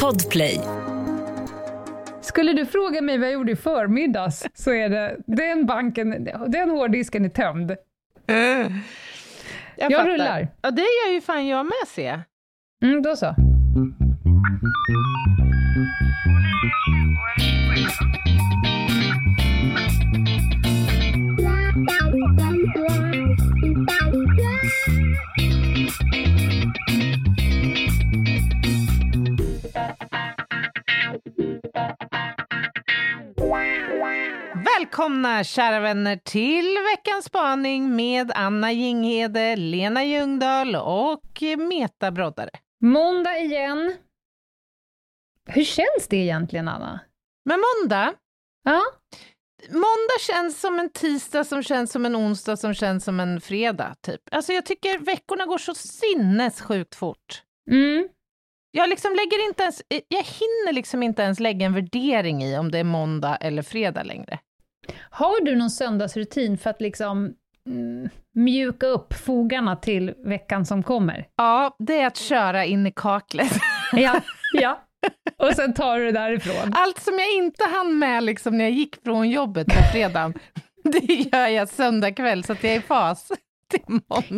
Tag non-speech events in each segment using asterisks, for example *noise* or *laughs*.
Podplay. Skulle du fråga mig vad jag gjorde i förmiddags så är det den banken, den hårddisken är tömd. Jag, Jag fattar. rullar. Ja, det gör ju fan jag med, se. Mm, då så. Välkomna kära vänner till veckans spaning med Anna Jinghede, Lena Ljungdahl och Meta Broddare. Måndag igen. Hur känns det egentligen, Anna? Men måndag, Ja, måndag känns som en tisdag som känns som en onsdag som känns som en fredag, typ. Alltså jag tycker veckorna går så sinnessjukt fort. mm. Jag liksom lägger inte ens, jag hinner liksom inte ens lägga en värdering i om det är måndag eller fredag längre. Har du någon söndagsrutin för att liksom mm, mjuka upp fogarna till veckan som kommer? Ja, det är att köra in i kaklet. *laughs* Ja, ja. Och sen tar du det därifrån. Allt som jag inte hann med liksom när jag gick från jobbet på fredagen, *laughs* det gör jag söndag kväll så att jag är i fas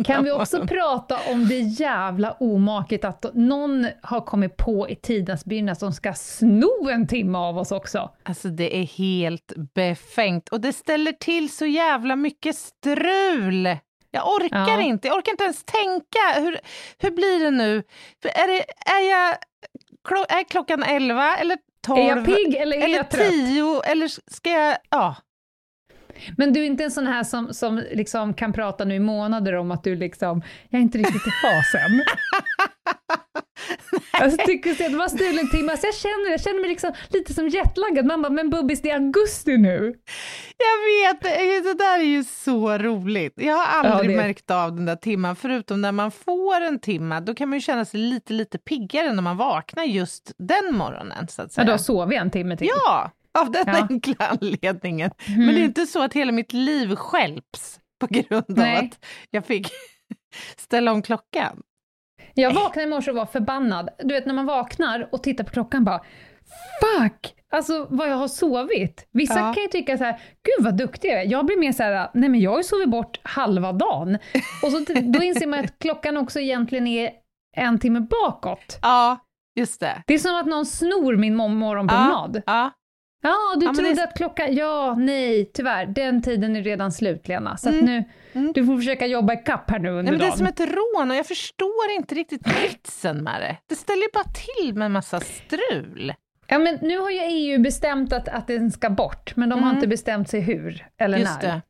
Kan vi också prata om det jävla omaket att någon har kommit på i tidens begynnelse de ska sno en timme av oss också? Alltså det är helt befängt och det ställer till så jävla mycket strul. Jag orkar Ja. inte, jag orkar inte ens tänka. Hur, hur blir det nu? Är, det, är, jag, är klockan 11 eller 12? Är jag pigg eller är eller jag trött? 10? Eller ska jag... Ja. Men du är inte en sån här som, som liksom kan prata nu i månader om att du liksom, jag är inte riktigt i fasen. jag *laughs* tycker att det var stulen timme, alltså jag känner, jag känner mig liksom lite som jetlaggad. Man bara, men Bubbis det är augusti nu. Jag vet, det, är ju- det där är ju så roligt. Jag har aldrig Ja, märkt av den där timman, förutom när man får en timma, då kan man ju känna sig lite, lite piggare när man vaknar just den morgonen, så att Ja, säga. du har sovit en timme till. Ja, av den Ja. enkla anledningen. Mm. Men det är inte så att hela mitt liv stjälps på grund Nej. av att jag fick *laughs* ställa om klockan. Jag vaknade i morse och var förbannad. Du vet när man vaknar och tittar på klockan bara Fuck! Alltså vad jag har sovit. Vissa Ja. kan ju tycka så här, gud vad duktig jag är. Jag blir mer så här, nej men jag har ju sovit bort halva dagen. Och så, *laughs* då inser man att klockan också egentligen är en timme bakåt. Ja, just det. Det är som att någon snor min mor- morgonpromenad. Ja, Ja, du Ja, trodde det- att klockan... Ja, nej, tyvärr. Den tiden är redan slut, Lena. Så Mm. nu, Mm. du får försöka jobba ikapp här nu under Nej, men det är dagen. som ett rån och jag förstår inte riktigt vitsen med det. Det ställer ju bara till med massa strul. Ja, men nu har ju EU bestämt att, att den ska bort, men de har Mm. inte bestämt sig hur eller Just när. det.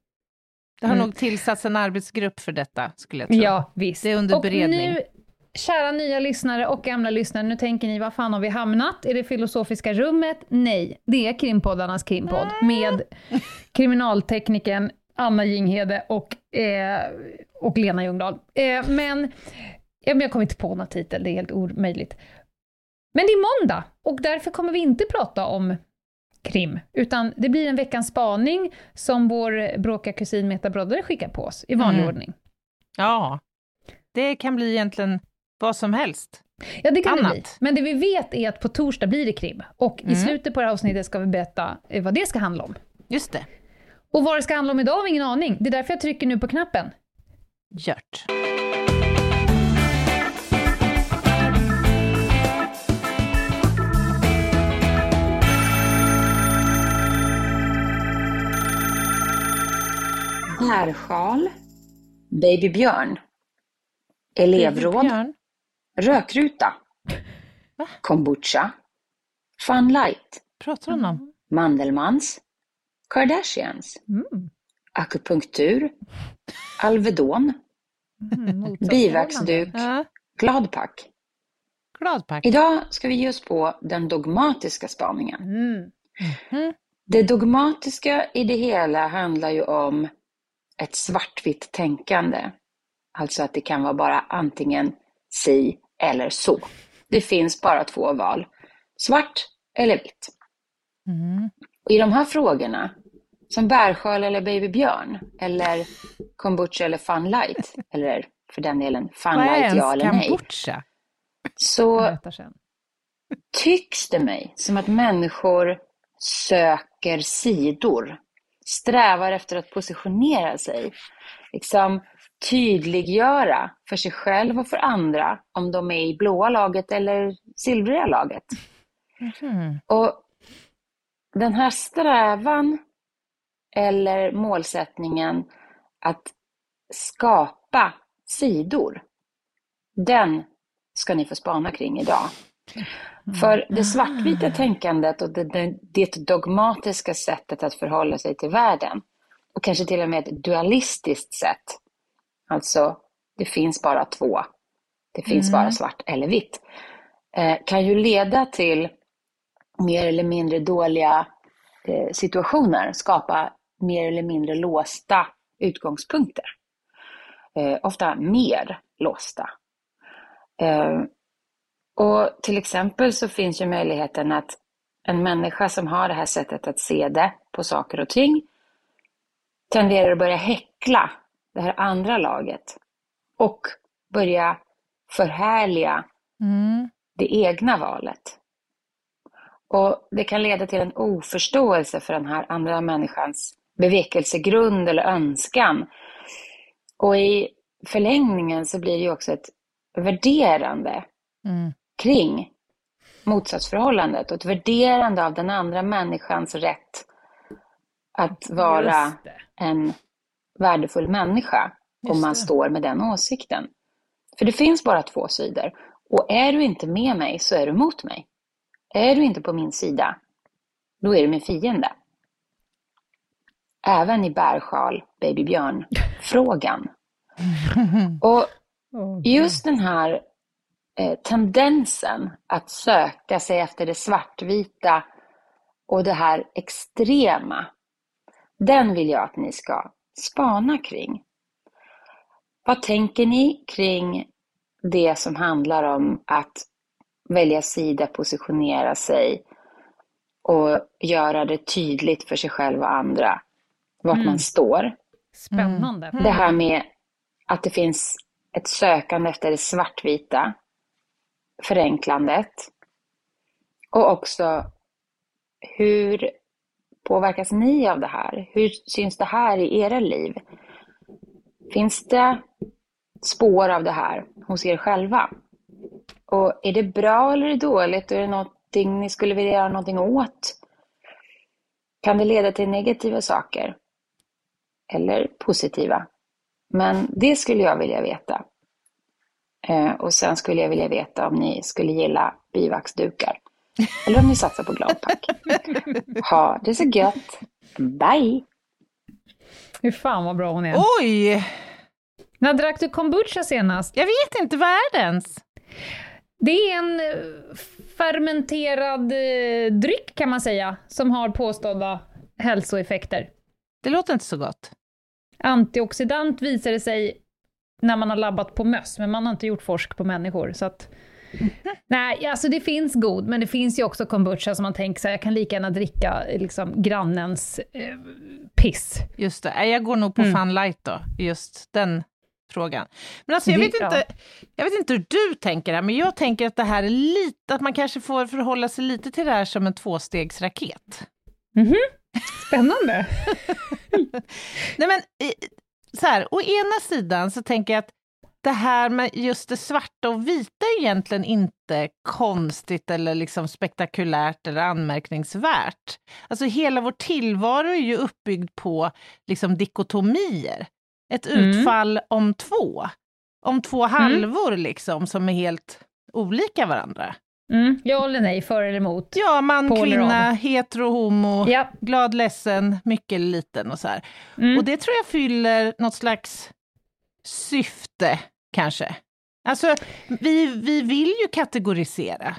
Det har Mm. nog tillsatts en arbetsgrupp för detta, skulle jag tro. Ja, visst. Det är under och beredning. nu, kära nya lyssnare och gamla lyssnare, nu tänker ni, var fan har vi hamnat? Är det filosofiska rummet? Nej, det är krimpoddarnas krimpodd med kriminalteknikern Anna Jinghede och, eh, och Lena Ljungdahl. Eh, men, ja, men jag kommer inte på någon titel, det är helt omöjligt. Men det är måndag och därför kommer vi inte prata om krim, utan det blir en veckans spaning som vår bråkiga kusin Meta Broddare skickar på oss i vanlig Mm. ordning. Ja, det kan bli egentligen vad som helst. Ja, det kan det Annat. bli. Men det vi vet är att på torsdag blir det krim. Och i Mm. slutet på det här avsnittet ska vi berätta eh, vad det ska handla om. Just det. Och vad det ska handla om idag har vi ingen aning. Det är därför jag trycker nu på knappen. Gjort. Härsjal, babybjörn, elevråd, Björn. Rökruta, Va? kombucha, funlight, Pratar hon om? Mandelmans, Kardashians, Mm. akupunktur, Alvedon, Mm, *laughs* bivaxduk, Ja, gladpack. gladpack. Idag ska vi ge oss på den dogmatiska spaningen. Mm. Det dogmatiska i det hela handlar ju om ett svartvitt tänkande. Alltså att det kan vara bara antingen si eller så. Det finns bara två val. Svart eller vitt. Mm. Och i de här frågorna, som bärsköld eller babybjörn, eller kombucha eller funlight, *laughs* eller för den delen funlight ja eller nej. kombucha? så tycks det mig som att människor söker sidor, strävar efter att positionera sig, liksom tydliggöra för sig själv och för andra om de är i blåa laget eller silvriga laget. Mhm. Och den här strävan eller målsättningen att skapa sidor, den ska ni få spana kring idag. För det svartvita tänkandet och det, det, det dogmatiska sättet att förhålla sig till världen, och kanske till och med ett dualistiskt sätt, alltså det finns bara två, det finns bara svart eller vitt, eh, kan ju leda till mer eller mindre dåliga eh, situationer, skapa mer eller mindre låsta utgångspunkter. Eh, ofta mer låsta. Eh, och till exempel så finns ju möjligheten att en människa som har det här sättet att se det på saker och ting tenderar att börja häckla det här andra laget och börja förhärliga Mm. det egna valet. Och det kan leda till en oförståelse för den här andra människans bevekelsegrund eller önskan. Och i förlängningen så blir det också ett värderande Mm. kring motsatsförhållandet och ett värderande av den andra människans rätt att vara en värdefull människa om man står med den åsikten. För det finns bara två sidor. Och är du inte med mig så är du mot mig. Är du inte på min sida, då är du min fiende. Även i bärsjal, babybjörn-frågan. *laughs* *laughs* Och just den här eh, tendensen att söka sig efter det svartvita och det här extrema, den vill jag att ni ska spana kring. Vad tänker ni kring det som handlar om att välja sida, positionera sig och göra det tydligt för sig själv och andra vart Mm. man står? Spännande. Det här med att det finns ett sökande efter det svartvita, förenklandet och också hur påverkas ni av det här? Hur syns det här i era liv? Finns det spår av det här hos er själva? Och är det bra eller är det dåligt? Är det någonting ni skulle vilja göra någonting åt? Kan det leda till negativa saker? Eller positiva? Men det skulle jag vilja veta. Eh, och sen skulle jag vilja veta om ni skulle gilla bivaxdukar. Eller om ni satsar på gladpack. *laughs* Ha det så gött. Bye! Hur fan vad bra hon är. Oj! När drack du kombucha senast? Jag vet inte, vad är det ens? Det är en eh, fermenterad eh, dryck kan man säga, som har påstådda hälsoeffekter. Det låter inte så gott. Antioxidant visar det sig när man har labbat på möss, men man har inte gjort forsk på människor. Så att, *laughs* nej, alltså det finns god, men det finns ju också kombucha som man tänker sig, jag kan lika gärna dricka liksom, grannens eh, piss. Just det, jag går nog på Mm. Fun Light då, just den frågan. Men alltså jag vet, inte, jag vet inte hur du tänker här, men jag tänker att det här är lite, att man kanske får förhålla sig lite till det här som en tvåstegsraket. Spännande! *laughs* Nej men, så här, å ena sidan så tänker jag att det här med just det svarta och vita är egentligen inte konstigt eller liksom spektakulärt eller anmärkningsvärt. Alltså hela vår tillvaro är ju uppbyggd på liksom dikotomier. Ett Mm. utfall om två. Om två halvor liksom som är helt olika varandra. Mm, ja eller nej, för eller emot. Ja, man, På kvinna, hetero, homo, Ja. glad, ledsen, mycket eller liten och så. Mm. Och det tror jag fyller något slags syfte, kanske. Alltså, vi, vi vill ju kategorisera.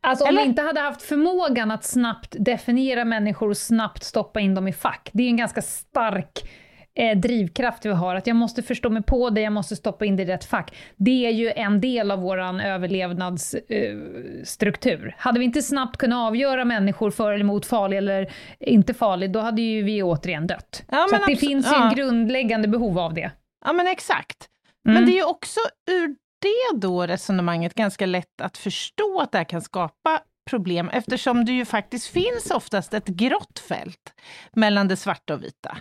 Alltså om Eller? vi inte hade haft förmågan att snabbt definiera människor och snabbt stoppa in dem i fack, det är en ganska stark eh, drivkraft vi har, att jag måste förstå mig på det, jag måste stoppa in det i rätt fack. Det är ju en del av vår överlevnadsstruktur. Eh, hade vi inte snabbt kunnat avgöra människor för eller emot farlig eller inte farlig, då hade ju vi återigen dött. Ja, Så det finns ju ja. en grundläggande behov av det. Ja, men exakt. Mm. Men det är ju också ur det då resonemanget ganska lätt att förstå att det här kan skapa problem eftersom det ju faktiskt finns oftast ett grått fält mellan det svarta och vita.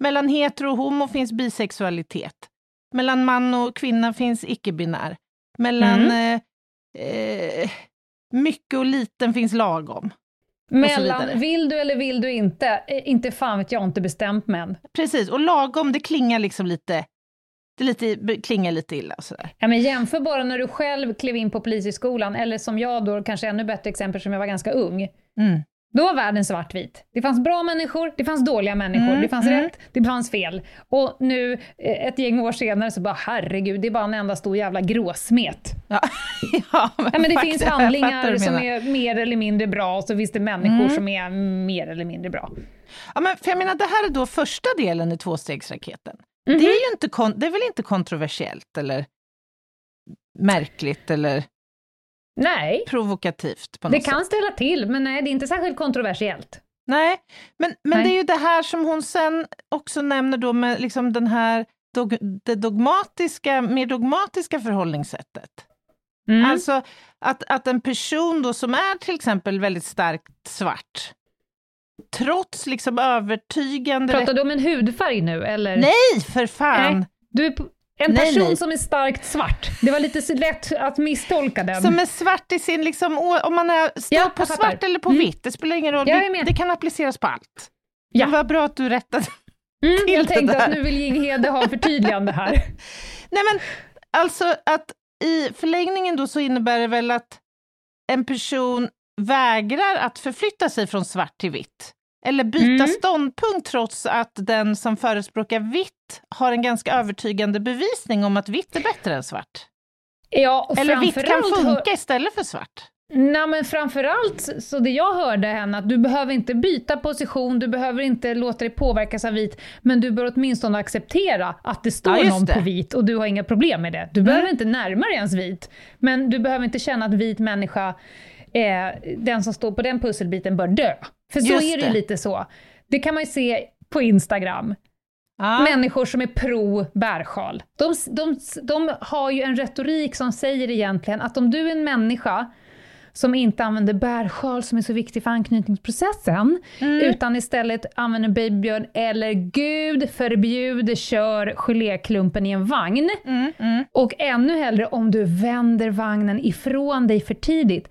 Mellan hetero och homo finns bisexualitet. Mellan man och kvinna finns icke-binär. Mellan Mm. eh, eh, mycket och liten finns lagom. Mellan vill du eller vill du inte, eh, inte fan vet jag inte bestämt men. Precis, och lagom det klingar liksom lite, det lite, klingar lite illa och sådär. Ja, men jämför bara när du själv klev in på polishögskolan, eller som jag då, kanske ännu bättre exempel som jag var ganska ung. Mm. Då var världen svartvit. Det fanns bra människor, det fanns dåliga människor, Mm, det fanns mm. rätt, det fanns fel. Och nu, eh, ett gäng år senare, så bara herregud, det är bara en enda stor jävla gråsmet. Ja, *laughs* ja, men, Ja, men det finns handlingar som är mer eller mindre bra, och så finns det människor Mm. som är mer eller mindre bra. Ja, men för jag menar, det här är då första delen i tvåstegsraketen. Mhm. Det, är ju inte kon- det är väl inte kontroversiellt eller märkligt eller Nej, provokativt på något det sätt? kan ställa till, men nej, det är inte särskilt kontroversiellt. Nej, men, men Nej. det är ju det här som hon sen också nämner då med liksom den här dog, det dogmatiska, mer dogmatiska förhållningssättet. Mm. Alltså att, att en person då som är till exempel väldigt starkt svart, trots liksom övertygande... Pratar du om en hudfärg nu, eller? Nej, för fan! Nej. Du är på- en Nej, person nej. som är starkt svart. Det var lite lätt att misstolka den. Som är svart i sin, liksom, om man är, står Ja, på svart eller på Mm. vitt, det spelar ingen roll. Det, det kan appliceras på allt. Ja. Det var bra att du rättade. mm, till jag det tänkte att där. nu vill Jinghede ha förtydligande här. *laughs* Nej men alltså att i förlängningen då så innebär det väl att en person vägrar att förflytta sig från svart till vitt. Eller byta Mm. ståndpunkt trots att den som förespråkar vitt har en ganska övertygande bevisning om att vitt är bättre än svart. Ja, Eller vitt kan funka istället för svart. Nej, men framförallt, så det jag hörde henne, att du behöver inte byta position, du behöver inte låta dig påverkas av vit, men du bör åtminstone acceptera att det står Ja, någon det. på vit och du har inga problem med det. Du behöver inte närma dig ens vit, men du behöver inte känna att vit människa, eh, den som står på den pusselbiten, bör dö. För så Just är det ju lite så. Det kan man ju se på Instagram. Ja. Människor som är pro bärsjal. De, de, de har ju en retorik som säger egentligen att om du är en människa som inte använder bärsjal som är så viktig för anknytningsprocessen, utan istället använder babybjörn eller gud förbjude kör geléklumpen i en vagn. Mm, mm. Och ännu hellre om du vänder vagnen ifrån dig för tidigt,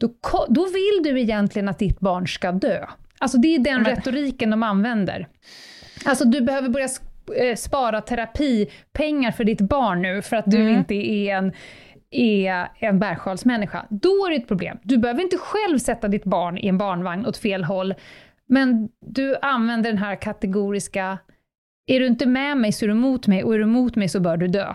då, då vill du egentligen att ditt barn ska dö. Alltså det är den Men- retoriken de använder. Alltså du behöver börja eh, spara terapipengar för ditt barn nu för att du Mm. inte är en, är en bärsjalsmänniska. Då är det ett problem. Du behöver inte själv sätta ditt barn i en barnvagn åt fel håll, men du använder den här kategoriska är du inte med mig så är du emot mig och är du emot mig så bör du dö.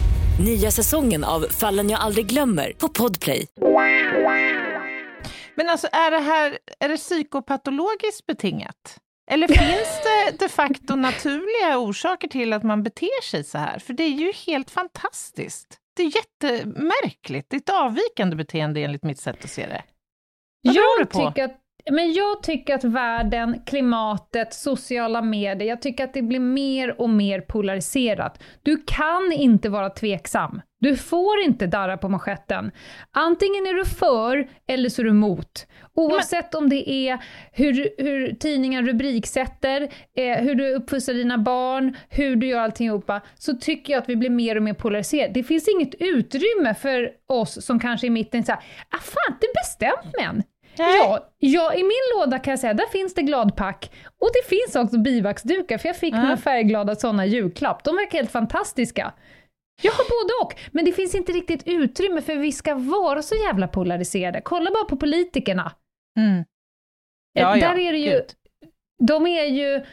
Nya säsongen av Fallen jag aldrig glömmer på Podplay. Men alltså är det här är det psykopatologiskt betingat? Eller finns det de facto naturliga orsaker till att man beter sig så här? För det är ju helt fantastiskt. Det är jättemärkligt. Det är ett avvikande beteende enligt mitt sätt att se det. Vad beror det Jag på? tycker, att, men jag tycker att världen, klimatet, sociala medier, jag tycker att det blir mer och mer polariserat. Du kan inte vara tveksam. Du får inte darra på manschetten. Antingen är du för eller så är du emot. Oavsett om det är hur, hur tidningen rubriksätter, eh, hur du uppfostrar dina barn, hur du gör alltihopa, så tycker jag att vi blir mer och mer polariserade. Det finns inget utrymme för oss som kanske i mitten såhär, ah fan, det bestämt men. Nej. Ja, ja, i min låda kan jag säga, där finns det gladpack. Och det finns också bivaxdukar, för jag fick Ja. några färgglada sådana julklapp. De verkar helt fantastiska. Jag har både och, men det finns inte riktigt utrymme för vi ska vara så jävla polariserade. Kolla bara på politikerna. Mm. Ja, Eh, ja, Där är det ju, gud. de är ju,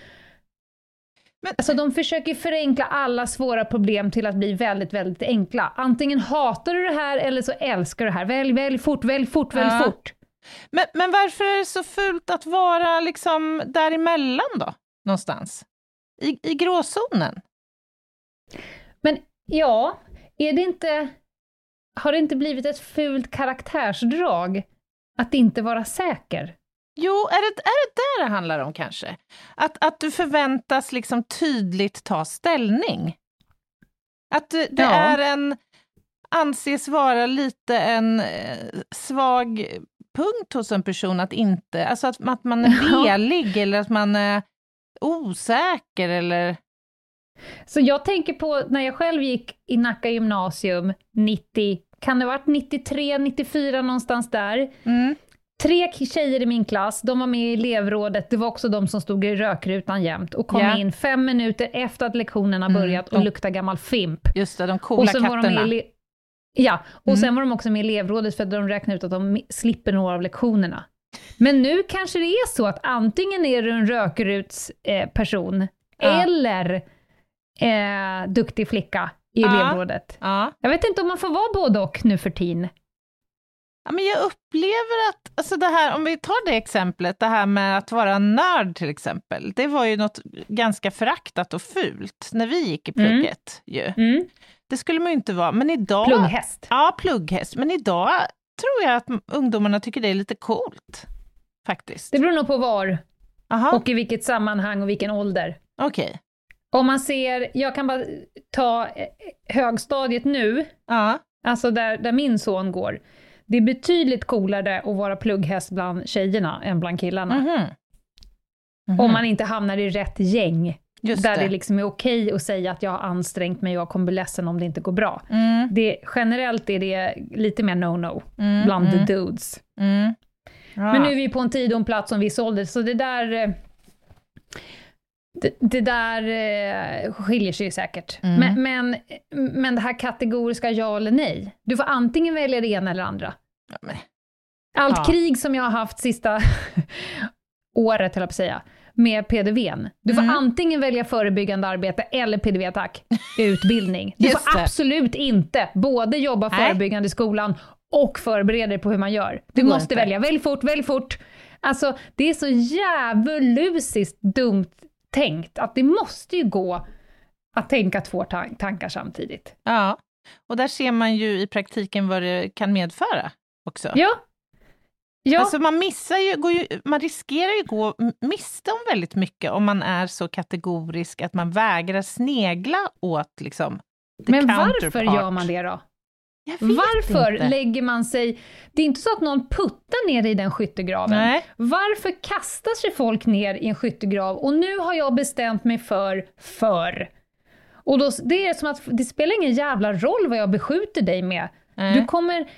Men- Alltså de försöker förenkla alla svåra problem till att bli väldigt, väldigt enkla. Antingen hatar du det här eller så älskar du det här. Välj, välj fort, välj fort, välj Ja. fort. Men, men varför är det så fult att vara liksom däremellan då, någonstans? I, i gråzonen? Men ja, är det inte... Har det inte blivit ett fult karaktärsdrag att inte vara säker? Jo, är det, är det där det handlar om kanske? Att, att du förväntas liksom tydligt ta ställning? Att du, det Ja. är en, anses vara lite en eh, svag punkt hos en person att inte, alltså att, att man är *laughs* velig eller att man är osäker eller... Så jag tänker på när jag själv gick i Nacka gymnasium 90, kan det ha varit 93, 94 någonstans där. Mm. Tre tjejer i min klass, de var med i elevrådet, det var också de som stod i rökrutan jämt och kom Ja. in fem minuter efter att lektionerna Mm, börjat och de- luktade gammal fimp. Just det, de coola och sen var de katterna. med i ele- Ja, och Mm. sen var de också med i elevrådet för att de räknade ut att de slipper några av lektionerna. Men nu kanske det är så att antingen är du en rökruts eh, person Ja. eller eh, duktig flicka i Ja. elevrådet. Ja. Jag vet inte om man får vara både och nu för tiden. Ja, men jag upplever att, alltså det här, om vi tar det exemplet, det här med att vara nörd till exempel, det var ju något ganska föraktat och fult när vi gick i Mm. plugget ju. Mm. Det skulle man ju inte vara, men idag... Plugghäst. Ja, plugghäst. Men idag tror jag att ungdomarna tycker det är lite coolt, faktiskt. Det beror nog på var Aha, och i vilket sammanhang och vilken ålder. okej. Om man ser, jag kan bara ta eh, högstadiet nu, Ja, alltså där, där min son går. Det är betydligt coolare att vara plugghäst bland tjejerna än bland killarna. mhm. Mhm. Om man inte hamnar i rätt gäng, Just där det. det. liksom är okej att säga att jag har ansträngt mig och jag kommer bli ledsen om det inte går bra. Mm, Det, generellt är det lite mer no-no mm, bland mm, the dudes. mm. Ja. Men nu är vi på en tid och en plats och en viss ålder, så det där... eh, Det, det där eh, skiljer sig ju säkert. Mm. Men, men, men det här kategoriska ja eller nej. Du får antingen välja det ena eller andra. Ja, Allt Ja. krig som jag har haft sista *laughs* året, höll jag på att säga, med PDVn. Du får Mm. antingen välja förebyggande arbete eller PDV-attack, *laughs* utbildning. Du får det. absolut inte både jobba Nej. förebyggande i skolan och förbereda dig på hur man gör. Du måste inte. välja, välj fort, välj fort. Alltså, det är så djävulusiskt dumt tänkt att det måste ju gå att tänka två tan- tankar samtidigt. Ja, och där ser man ju i praktiken vad det kan medföra också. Ja. Ja, Alltså man missar ju, går ju, man riskerar ju gå m- miste om väldigt mycket om man är så kategorisk att man vägrar snegla åt liksom men varför gör man det då? Varför inte. lägger man sig... Det är inte så att någon puttar ner i den skyttegraven. Nej. Varför kastar sig folk ner i en skyttegrav? Och nu har jag bestämt mig för för. Och då, det är som att det spelar ingen jävla roll vad jag beskjuter dig med. Du kommer...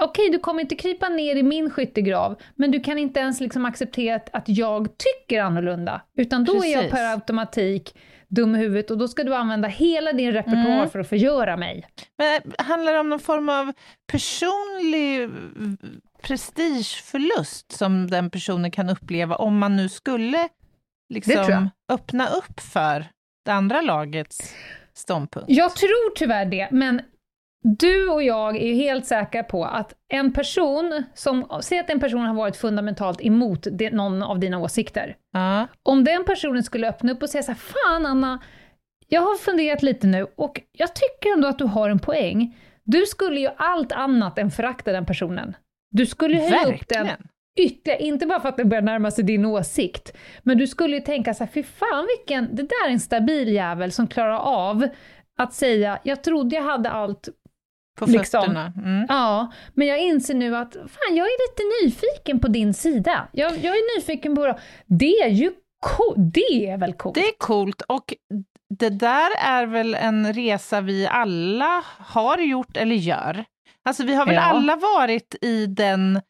Okej, du kommer inte krypa ner i min skyttegrav, men du kan inte ens liksom acceptera att, att jag tycker annorlunda. Utan då är jag Precis. per automatik dum i huvudet och då ska du använda hela din repertoar Mm. för att förgöra mig. Men handlar det om någon form av personlig eh, prestigeförlust som den personen kan uppleva om man nu skulle liksom öppna upp för det andra lagets ståndpunkt? Jag tror tyvärr det, men du och jag är ju helt säkra på att en person som, säg att en person har varit fundamentalt emot det, någon av dina åsikter. Ja. Om den personen skulle öppna upp och säga så här, fan Anna, jag har funderat lite nu och jag tycker ändå att du har en poäng. Du skulle ju allt annat än förakta den personen. Du skulle höja upp den ytterligare, inte bara för att den börjar närma sig din åsikt, men du skulle ju tänka så här, fy fan vilken, det där är en stabil jävel som klarar av att säga, jag trodde jag hade allt, På liksom. fötterna. Mm. ja, men jag inser nu att fan, jag är lite nyfiken på din sida. Jag, jag är nyfiken på, det är ju co- det är väl coolt? Det är coolt och det där är väl en resa vi alla har gjort eller gör. Alltså vi har väl Ja. alla varit i den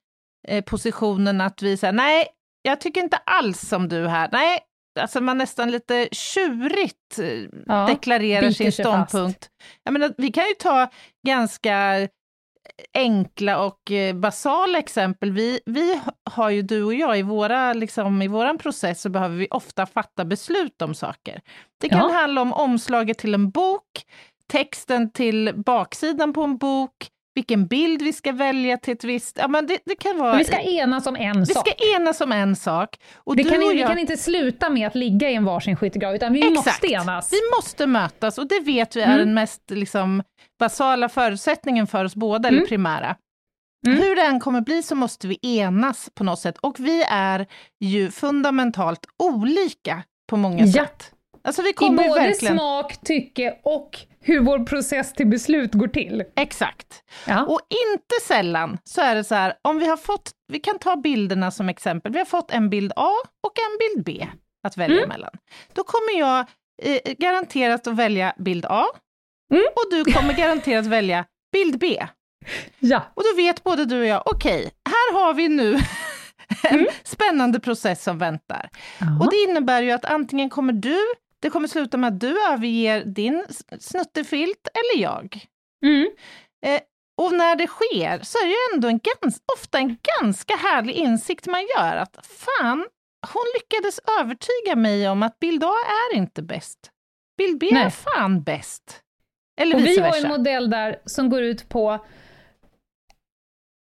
eh, positionen att vi säger nej, jag tycker inte alls som du här. Nej, alltså man nästan lite tjurigt eh, Ja, deklarerar sin fast. ståndpunkt. Jag menar, vi kan ju ta ganska enkla och eh, basala exempel. Vi, vi har ju, du och jag, i, våra, liksom, i våran process så behöver vi ofta fatta beslut om saker. Det kan Ja. handla om omslaget till en bok, texten till baksidan på en bok, vilken bild vi ska välja till ett visst... Ja, men det, det kan vara... Men vi ska enas om en vi sak. ska enas om en sak. Och Det kan, och vi jag, kan inte sluta med att ligga i en varsin skyttegrav, utan vi måste enas. vi måste mötas och det vet vi är Mm. den mest liksom, basala förutsättningen för oss båda, eller Mm. primära. Mm. Hur det än kommer bli så måste vi enas på något sätt. Och vi är ju fundamentalt olika på många Ja. sätt. Alltså vi I kommer ju både verkligen... smak, tycke och hur vår process till beslut går till. Exakt. Ja. Och inte sällan så är det så här, om vi har fått, vi kan ta bilderna som exempel, vi har fått en bild A och en bild B att välja Mm. mellan. Då kommer jag eh, garanterat att välja bild A Mm. och du kommer garanterat *laughs* välja bild B. ja. Och då vet både du och jag, okej, här har vi nu *laughs* en Mm. spännande process som väntar. Och det innebär ju att antingen kommer du, det kommer sluta med att du överger din snuttefilt, eller jag. Mm. Eh, och när det sker så är det ju ändå en gans, ofta en ganska härlig insikt man gör att fan, hon lyckades övertyga mig om att bild A är inte bäst. Bild B är Nej. fan bäst. Eller Och vi vice har versa. en modell där som går ut på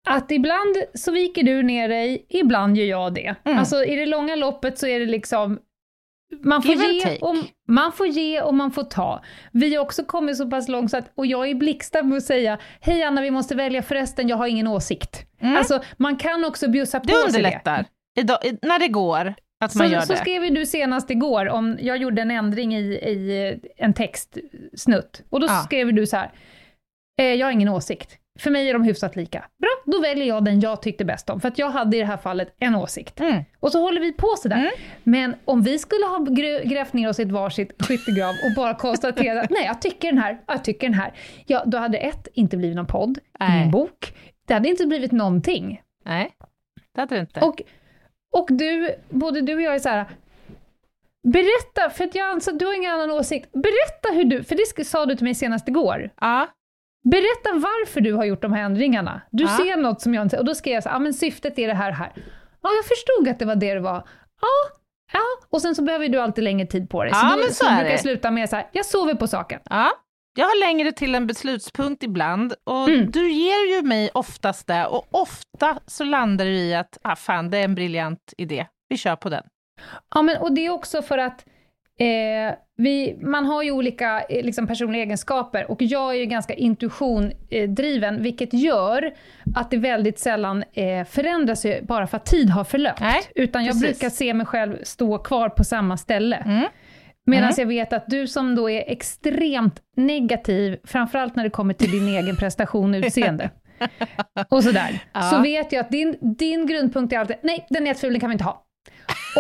att ibland så viker du ner dig, ibland gör jag det. Mm. Alltså i det långa loppet så är det liksom man får, ge och, man får ge och man får ta. Vi har också kommit så pass långt så att, och jag är blixtsnabb med att säga, hej Anna vi måste välja förresten, jag har ingen åsikt. Mm. Alltså man kan också bjussa på sig det. underlättar, idag, när det går, att man Så, gör så det. skrev ju du senast igår, om jag gjorde en ändring i, i en textsnutt. Och då Ja. skrev du så här, eh, jag har ingen åsikt. För mig är de hyfsat lika. Bra, då väljer jag den jag tyckte bäst om, för att jag hade i det här fallet en åsikt. Mm. Och så håller vi på sådär. Mm. Men om vi skulle ha grävt ner oss i ett varsitt skyttegrav och bara konstaterat att *laughs* nej, jag tycker den här, jag tycker den här. Ja, då hade ett, inte blivit någon podd, Nej. ingen bok. Det hade inte blivit någonting. Nej, det hade det inte. Och, och du, både du och jag är så här. Berätta, för att jag anser att du har ingen annan åsikt. Berätta hur du, för det sa du till mig senast igår. ja, Berätta varför du har gjort de här ändringarna. Du Ja. ser något som jag inte... Och då skrev jag så ah, men syftet är det här här. Ja, jag förstod att det var det det var. Ja, ja. Och sen så behöver du alltid längre tid på dig. Ja, då, men så är brukar det. jag sluta med så här, jag sover på saken. ja. Jag har längre till en beslutspunkt ibland och Mm. du ger ju mig oftast det och ofta så landar det i att ah, fan, det är en briljant idé. Vi kör på den. Ja, men, och det är också för att eh, vi, man har ju olika eh, liksom, personliga egenskaper och jag är ju ganska intuitiondriven, vilket gör att det väldigt sällan eh, förändras bara för att tid har förlöpt. Nej, Utan jag precis. brukar se mig själv stå kvar på samma ställe. Mm. Medan Mm. jag vet att du som då är extremt negativ, framförallt när det kommer till din egen prestation och *laughs* utseende, och sådär, Ja. så vet jag att din, din grundpunkt är alltid, nej, den den kan vi inte ha.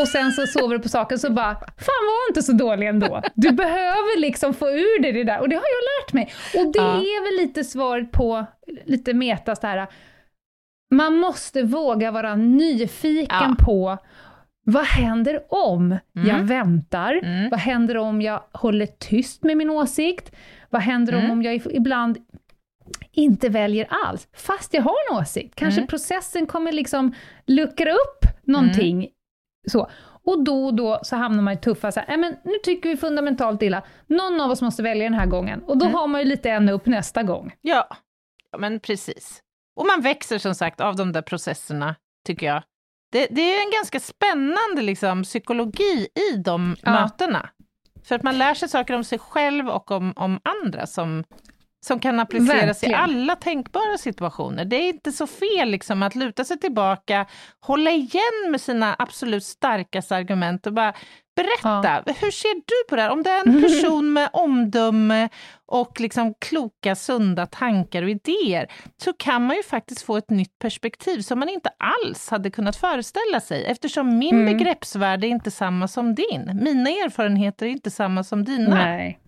Och sen så sover du på saken så bara, fan var inte så dålig ändå. Du behöver liksom få ur dig det där, och det har jag lärt mig. Och det Ja. är väl lite svaret på, lite metas det här, man måste våga vara nyfiken Ja. på vad händer om jag Mm. väntar? Mm. Vad händer om jag håller tyst med min åsikt? Vad händer om, Mm. om jag ibland inte väljer alls, fast jag har en åsikt? Kanske Mm. processen kommer liksom luckra upp någonting. Så. Och då och då så hamnar man i tuffa, så här, "Nej, men nu tycker vi fundamentalt illa, någon av oss måste välja den här gången. Och då Mm. har man ju lite ända upp nästa gång. Ja. ja, men precis. Och man växer som sagt av de där processerna, tycker jag. Det, det är en ganska spännande liksom, psykologi i de Ja. mötena. För att man lär sig saker om sig själv och om, om andra som, som kan appliceras i Verkligen. alla tänkbara situationer. Det är inte så fel liksom, att luta sig tillbaka, hålla igen med sina absolut starkaste argument och bara berätta, hur ser du på det här? Om det är en person med omdöme och liksom kloka, sunda tankar och idéer, så kan man ju faktiskt få ett nytt perspektiv som man inte alls hade kunnat föreställa sig, eftersom min Mm. begreppsvärld är inte samma som din. Mina erfarenheter är inte samma som dina. Nej.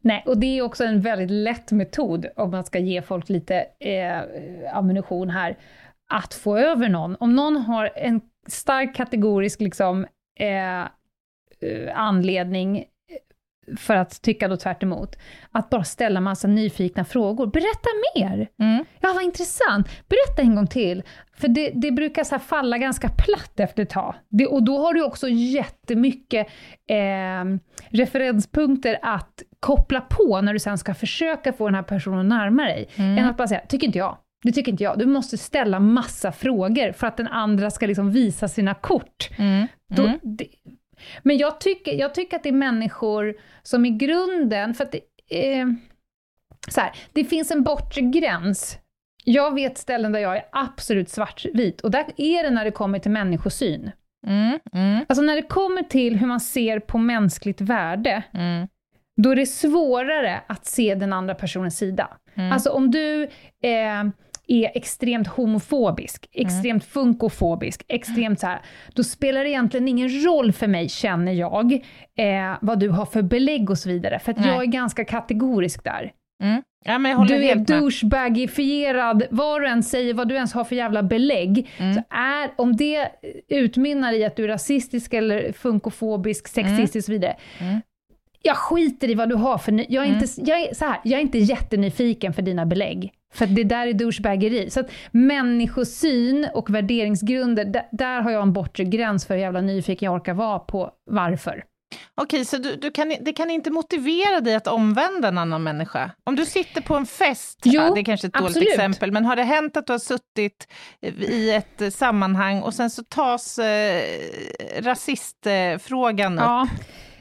Nej, och det är också en väldigt lätt metod, om man ska ge folk lite eh, ammunition här, att få över någon. Om någon har en stark kategorisk liksom, eh, eh, anledning, för att tycka då tvärt emot, att bara ställa massa nyfikna frågor. Berätta mer! Mm. Ja, vad intressant. Berätta en gång till. För det, det brukar så här falla ganska platt efter ett tag. Det, och då har du också jättemycket eh, referenspunkter att koppla på när du sen ska försöka få den här personen närmare dig. Mm. Än att bara säga, tycker inte jag. Det tycker inte jag. Du måste ställa massa frågor för att den andra ska liksom visa sina kort. Mm. Då, Mm. det, men jag tycker, jag tycker att det är människor som i grunden, för att det, eh, så här, det finns en bortre gräns. Jag vet ställen där jag är absolut svartvit, och där är det när det kommer till människosyn. Mm. Mm. Alltså när det kommer till hur man ser på mänskligt värde, Mm. Då är det svårare att se den andra personens sida. Mm. Alltså om du eh, är extremt homofobisk, extremt funkofobisk, extremt så här, då spelar det egentligen ingen roll för mig, känner jag, eh, vad du har för belägg och så vidare, för att Nej. jag är ganska kategorisk där. Mm. Ja, Du är douchebagifierad, vad du än säger, vad du ens har för jävla belägg, Mm. så är, om det utmynnar i att du är rasistisk eller funkofobisk, sexistisk och så vidare, Mm. Jag skiter i vad du har för... Jag är, inte, jag, är, så här, jag är inte jättenyfiken för dina belägg. För det där är douchebaggeri. Så att människosyn och värderingsgrunder, där, där har jag en bortre gräns för hur jävla nyfiken jag orkar vara på varför. Okej, så du, du kan, det kan inte motivera dig att omvända en annan människa? Om du sitter på en fest, Jo, ja, det är kanske ett dåligt absolut. exempel, men har det hänt att du har suttit i ett eh, sammanhang och sen så tas eh, rasistfrågan upp?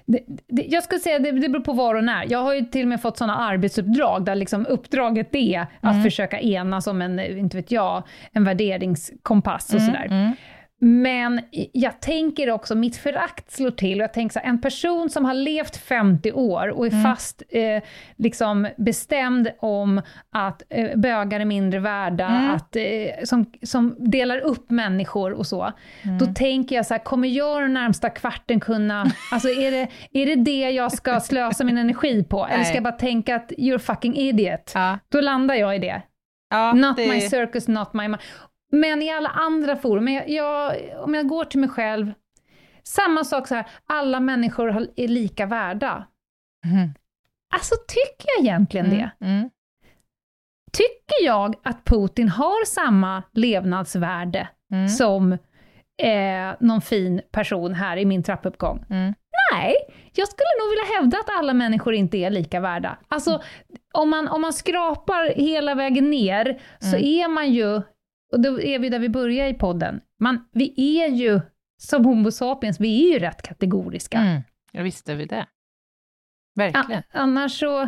Det, det, jag skulle säga det, det beror på var och när. Jag har ju till och med fått sådana arbetsuppdrag där liksom uppdraget är att försöka enas om en, inte vet jag, en värderingskompass och sådär. Mm. Men jag tänker också, mitt förakt slår till och jag tänker så här, en person som har levt 50 år och är Mm. fast eh, liksom bestämd om att eh, bögar är mindre värda, Mm. att, eh, som, som delar upp människor och så. Mm. Då tänker jag så här, kommer jag den närmsta kvarten kunna, *laughs* alltså är det, är det det jag ska slösa min energi på? Eller ska jag bara tänka att you're fucking idiot? Ja, Då landar jag i det. ja, Not det, my circus, not my... Men i alla andra forum, jag, jag, om jag går till mig själv, samma sak så här, alla människor är lika värda. Mm. Alltså, tycker jag egentligen det? Mm. Tycker jag att Putin har samma levnadsvärde Mm. som eh, någon fin person här i min trappuppgång? Mm. Nej, jag skulle nog vilja hävda att alla människor inte är lika värda. Alltså, om man, om man skrapar hela vägen ner, så Mm. är man ju, och då är vi där vi börjar i podden, man, vi är ju, som Homo sapiens, vi är ju rätt kategoriska. Mm. Jag visste vi det. Verkligen. A- annars så,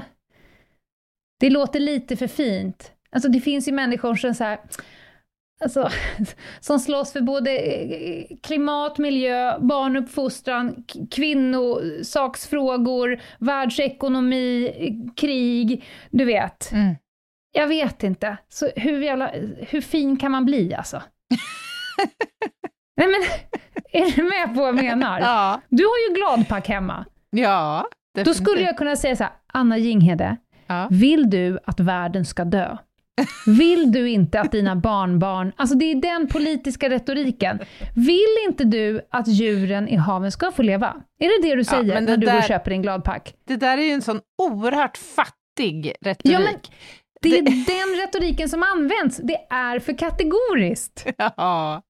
det låter lite för fint. Alltså det finns ju människor som så här, alltså, *laughs* som slåss för både eh, klimat, miljö, barnuppfostran, kvinnosaksfrågor, världsekonomi, krig, du vet. Mm. Jag vet inte. Så hur, jävla, hur fin kan man bli alltså? *laughs* Nej men, är du med på vad jag menar? Ja, Du har ju gladpack hemma. ja Då definitivt. skulle jag kunna säga så här, Anna Jinghede, Ja. vill du att världen ska dö? Vill du inte att dina barnbarn... Alltså det är den politiska retoriken. Vill inte du att djuren i haven ska få leva? Är det det du säger men det när du går där- och köper din gladpack? Det där är ju en sån oerhört fattig retorik. Ja, men det är *laughs* den retoriken som används. Det är för kategoriskt. *laughs* Ja.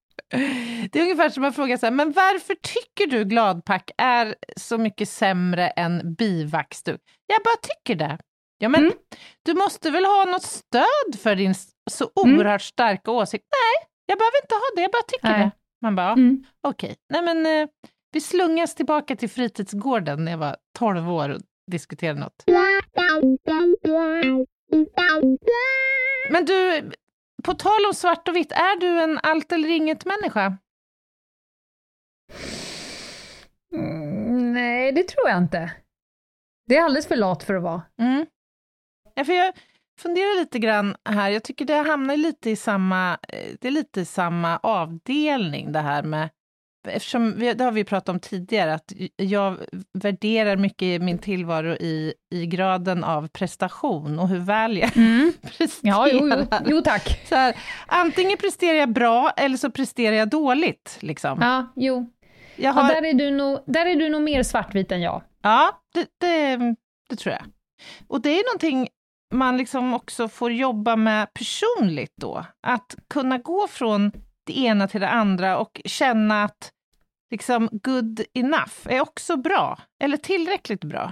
Det är ungefär som att fråga så här, men varför tycker du gladpack är så mycket sämre än bivaxduk? Jag bara tycker det. Ja, men Mm. du måste väl ha något stöd för din så Mm. oerhört starka åsikt? Nej, jag behöver inte ha det, jag bara tycker Nej. det. Man bara, Mm. okej. Nej, men eh, vi slungas tillbaka till fritidsgården när jag var 12 år och diskuterade något. Men du, på tal om svart och vitt, är du en allt eller inget-människa? Mm, nej, det tror jag inte. Det är alldeles för lat för att vara. Mm. Ja, för jag funderar lite grann här, jag tycker det hamnar lite i samma, eh, det är lite i samma avdelning det här med Eftersom vi, det har vi pratat om tidigare, att jag värderar mycket min tillvaro i, i graden av prestation och hur väl jag presterar. *laughs* Ja, jo, jo, jo tack. Så här, antingen presterar jag bra eller så presterar jag dåligt. Liksom. Ja, jo. Jag har, Ja, där, är du nog, där är du nog mer svartvit än jag. Ja, det, det, det tror jag. Och det är någonting man liksom också får jobba med personligt då. Att kunna gå från det ena till det andra och känna att liksom good enough är också bra, eller tillräckligt bra.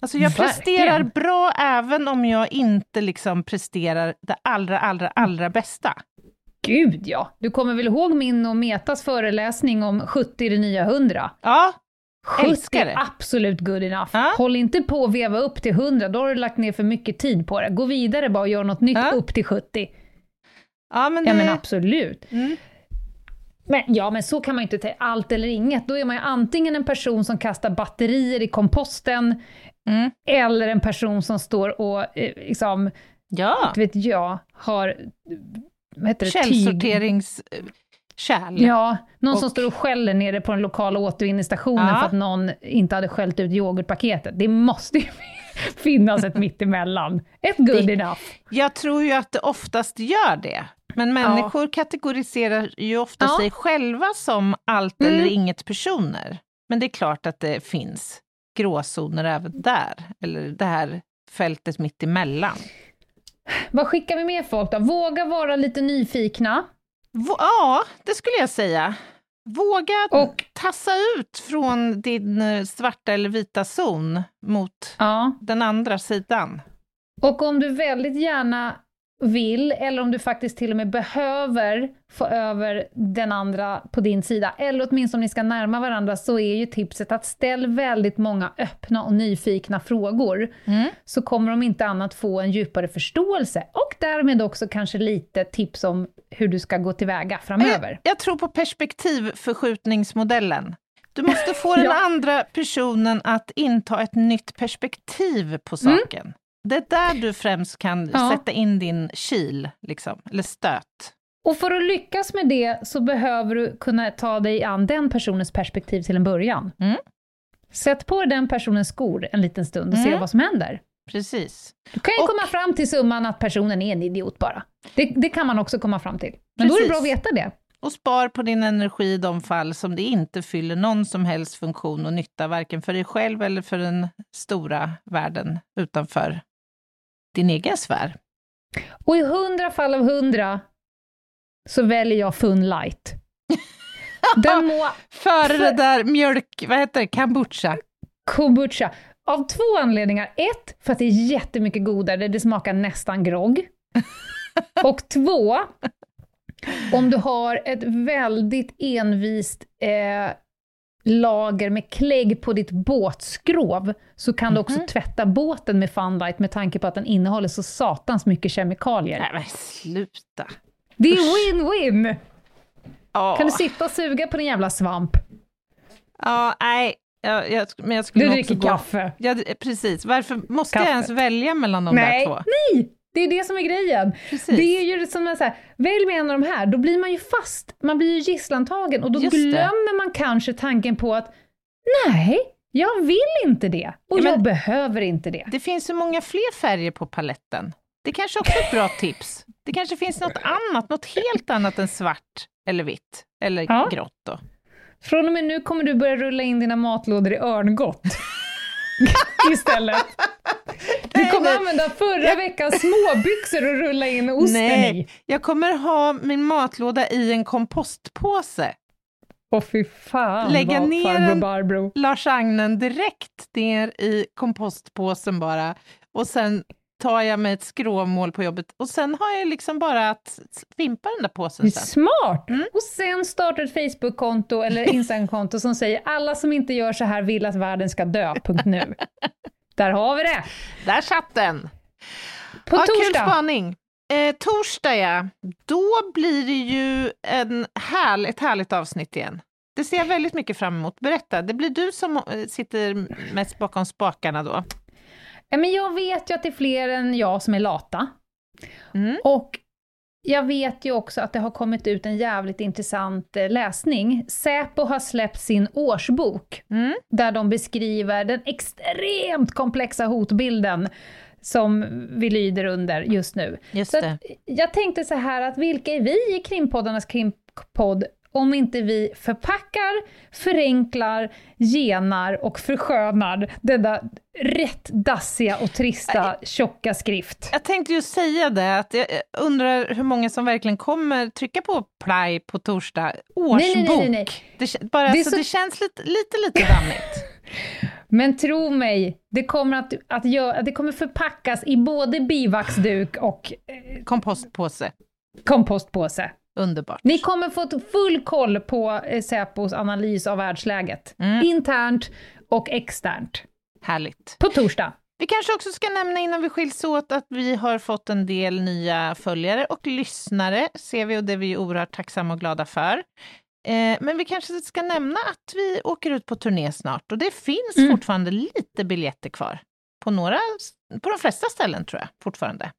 Alltså jag Verkligen. presterar bra även om jag inte liksom presterar det allra, allra, allra bästa. Gud ja! Du kommer väl ihåg min och Metas föreläsning om 70 är det nya 100? Ja, 70 Älskar det. är absolut good enough. Ja. Håll inte på att veva upp till 100, då har du lagt ner för mycket tid på det. Gå vidare bara och gör något nytt Ja. upp till 70. ja men det... Ja men absolut. Mm. Men, ja, men så kan man ju inte ta allt eller inget. Då är man ju antingen en person som kastar batterier i komposten, Mm. eller en person som står och eh, liksom, Ja, vet jag, har vad heter det, tyg. källsorteringskärl. Ja, någon som Och- står och skäller nere på den lokala återvinningsstationen Ja. för att någon inte hade skällt ut yoghurtpaketet. Det måste ju *laughs* finnas ett mittemellan. Ett good Det- enough. Jag tror ju att det oftast gör det. Men människor kategoriserar ju ofta Ja. sig själva som allt Mm. eller inget personer. Men det är klart att det finns gråzoner även där, eller det här fältet mitt emellan. Vad skickar vi med folk då? Våga vara lite nyfikna. Ja, det skulle jag säga. Våga Och- tassa ut från din eh, svarta eller vita zon mot Ja. den andra sidan. Och om du väldigt gärna vill, eller om du faktiskt till och med behöver få över den andra på din sida, eller åtminstone om ni ska närma varandra, så är ju tipset att ställ väldigt många öppna och nyfikna frågor, så kommer de inte annat få en djupare förståelse, och därmed också kanske lite tips om hur du ska gå tillväga framöver. Jag, jag tror på perspektivförskjutningsmodellen. Du måste få den *laughs* Ja. andra personen att inta ett nytt perspektiv på saken. Det är där du främst kan. Ja. sätta in din kil, liksom, eller stöt. Och för att lyckas med det så behöver du kunna ta dig an den personens perspektiv till en början. Mm. Sätt på den personens skor en liten stund och se Mm. vad som händer. Precis. Du kan ju Och- komma fram till summan att personen är en idiot bara. Det, det kan man också komma fram till. Men då är det bra att Precis. veta det. Och spar på din energi i de fall som det inte fyller någon som helst funktion och nytta, varken för dig själv eller för den stora världen utanför din egen sfär. Och i hundra fall av hundra så väljer jag Fun Light. *laughs* Den må Före det där mjölk, vad heter det, kombucha. kombucha. Av två anledningar. Ett, för att det är jättemycket godare, det smakar nästan grogg. *laughs* Och två, om du har ett väldigt envist eh, lager med klägg på ditt båtskrov, så kan du också Mhm. tvätta båten med Funlight med tanke på att den innehåller så satans mycket kemikalier. Nej men sluta. Det är win-win! Ja. Kan du sitta och suga på din jävla svamp? Ja, nej. Jag, jag, men jag skulle Du dricker kaffe. Ja, precis. Varför måste Kaffe. jag ens välja mellan de Nej, där två? nej! Det är det som är grejen. Precis. Det är ju som en så här, välj med en av de här, då blir man ju fast, man blir ju gisslantagen och då Just det. glömmer man kanske tanken på att nej, jag vill inte det och Ja, jag behöver inte det. Det finns så många fler färger på paletten. Det kanske också är ett bra tips. Det kanske finns något annat, något helt annat än svart eller vitt eller Ja. grått. Då. Från och med nu kommer du börja rulla in dina matlådor i örngott. *laughs* Istället. Du kommer nej. använda förra veckans småbyxor och rulla in osten i. Nej, jag kommer ha min matlåda i en kompostpåse. Åh fy fan Lägga vad ner farbror Barbro. Lars-Agnen direkt ner i kompostpåsen bara. Och sen tar jag mig ett skråmål på jobbet och sen har jag liksom bara att fimpa den där påsen sen. smart! Mm. Och sen starta ett Facebook-konto eller Instagram-konto som säger alla som inte gör så här vill att världen ska dö. Punkt nu. *laughs* Där har vi det! Där satt den! På ja, Kul torsdag. spaning. Eh, torsdag ja, då blir det ju en härl, ett härligt avsnitt igen. Det ser jag väldigt mycket fram emot. Berätta, det blir du som eh, sitter mest bakom spakarna då. Men jag vet ju att det är fler än jag som är lata. Mm. Och jag vet ju också att det har kommit ut en jävligt intressant eh, läsning. Säpo har släppt sin årsbok, Mm. där de beskriver den extremt komplexa hotbilden som vi lyder under just nu. Just Så jag tänkte så här att vilka är vi i krimpoddarnas krimpodd om inte vi förpackar, förenklar, genar och förskönar denna rätt dassiga och trista tjocka skrift. Jag tänkte ju säga det, att jag undrar hur många som verkligen kommer trycka på play på torsdag. Årsbok. Nej, nej, nej, nej. Det, bara, Det så... så- det känns lite, lite, lite dammigt. *laughs* Men tro mig, det kommer, att, att gö- det kommer förpackas i både bivaxduk och eh, Kompostpåse. kompostpåse. Underbart. Ni kommer få full koll på eh, Säpos analys av världsläget. Mm. Internt och externt. Härligt. På torsdag. Vi kanske också ska nämna innan vi skiljs åt att vi har fått en del nya följare och lyssnare, ser vi, och det är vi oerhört tacksamma och glada för. Eh, men vi kanske ska nämna att vi åker ut på turné snart och det finns Mm. fortfarande lite biljetter kvar. På, några, på de flesta ställen tror jag fortfarande.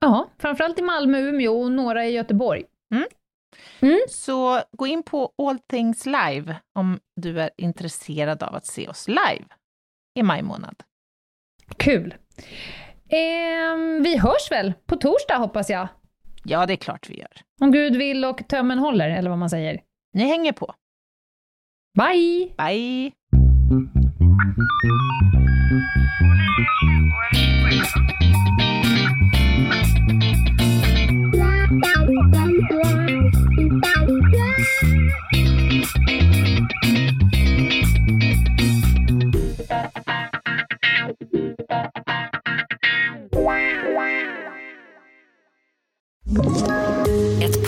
Ja, framförallt i Malmö, Umeå och några i Göteborg. Så gå in på All Things Live om du är intresserad av att se oss live i maj månad. Kul! Ehm, vi hörs väl på torsdag hoppas jag? Ja, det är klart vi gör. Om Gud vill och tömmen håller, eller vad man säger. Ni hänger på. Bye! Bye!